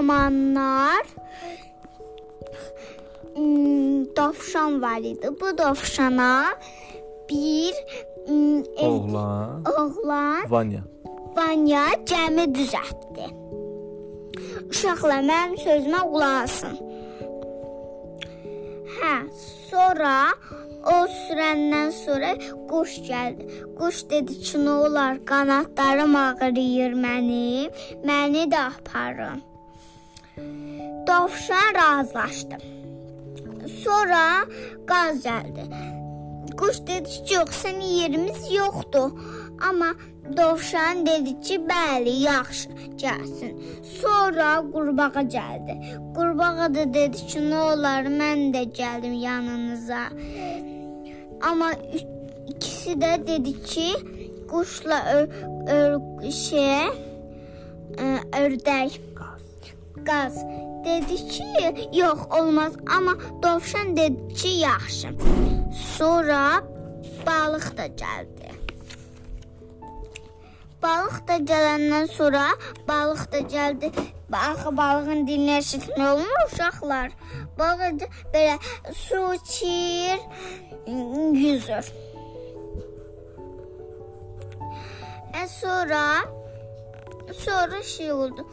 zamanlar hmm, dovşan var idi. Bu dovşana bir hmm, ev- Oğlan. oğlan Vanya. Vanya gəmi düzəltdi. Uşaqlar mənim sözümə qulaq asın. Hə, sonra o sürəndən sonra quş gəldi. Quş dedi ki, nə olar, qanadlarım ağrıyır mənim, məni də aparın. Dovşan razılaşdı. Sonra qaz gəldi. Quş dedi ki, yox, sən yerimiz yoxdur. Amma dovşan dedi ki, bəli, yaxşı, gəlsin. Sonra qurbağa gəldi. Qurbağa da dedi ki, nə olar, mən də gəldim yanınıza. Amma ikisi də dedi ki, quşla ör, ör şey ə, ördək qaz dedi ki, yox olmaz, amma dovşan dedi ki, yaxşı. Sonra balıq da gəldi. Balıq da gələndən sonra balıq da gəldi. Axı balığın dilini eşitmək olmur uşaqlar. Balıq belə su içir, yüzür. E sonra sonra şey oldu.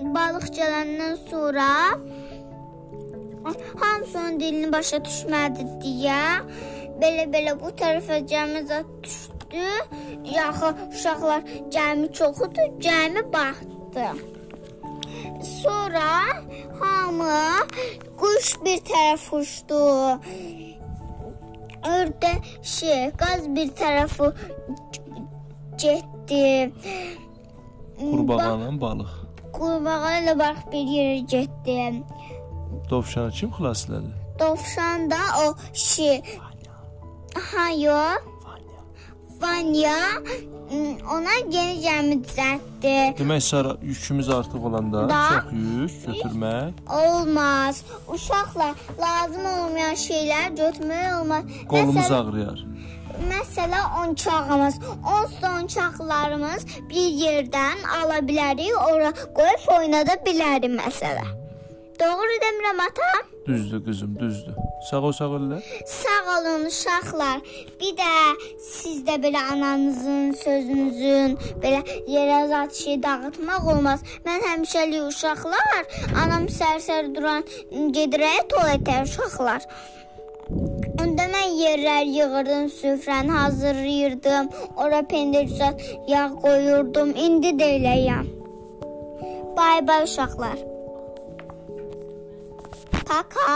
Balıq gələndən sonra hamısının dilini başa düşmədi deyə belə-belə bu tərəfə gəmi zət düşdü. Yaxı uşaqlar gəmi çoxudur, gəmi batdı. Sonra hamı quş bir tərəf uçdu. Ördə şey, qaz bir tərəfi getdi. Qurbağanın balıq. Qurbağa ilə bax bir yerə getdi. Dovşanı kim xilas elədi? Dovşan da o şey. Ha yo. Vanya mm, ona yeni gəmi düzəltdi. Demək Sara yükümüz artıq olanda Da. çox yük götürmək Olmaz. Uşaqlar lazım olmayan şeylər götürmək olmaz. qolumuz Məsəl- ağrıyar. Məsələ oyuncağımız, onsuz da oyuncaqlarımız bir yerdən ala bilərik, ora qoyub oynada bilərik məsələ. Doğru demirəm ata? Düzdür qızım, düzdür. Sağ ol, sağ ol. elə. Sağ olun uşaqlar. Bir də siz də belə ananızın sözünüzün belə yerə zat şey dağıtmaq olmaz. Mən həmişəlik uşaqlar, anam sərsər duran gedirək tualetə uşaqlar. Yerlər yığırdım, süfrəni hazırlayırdım. Ora pendir zat yağ qoyurdum. İndi də eləyəm. Bay bay uşaqlar. Kaka.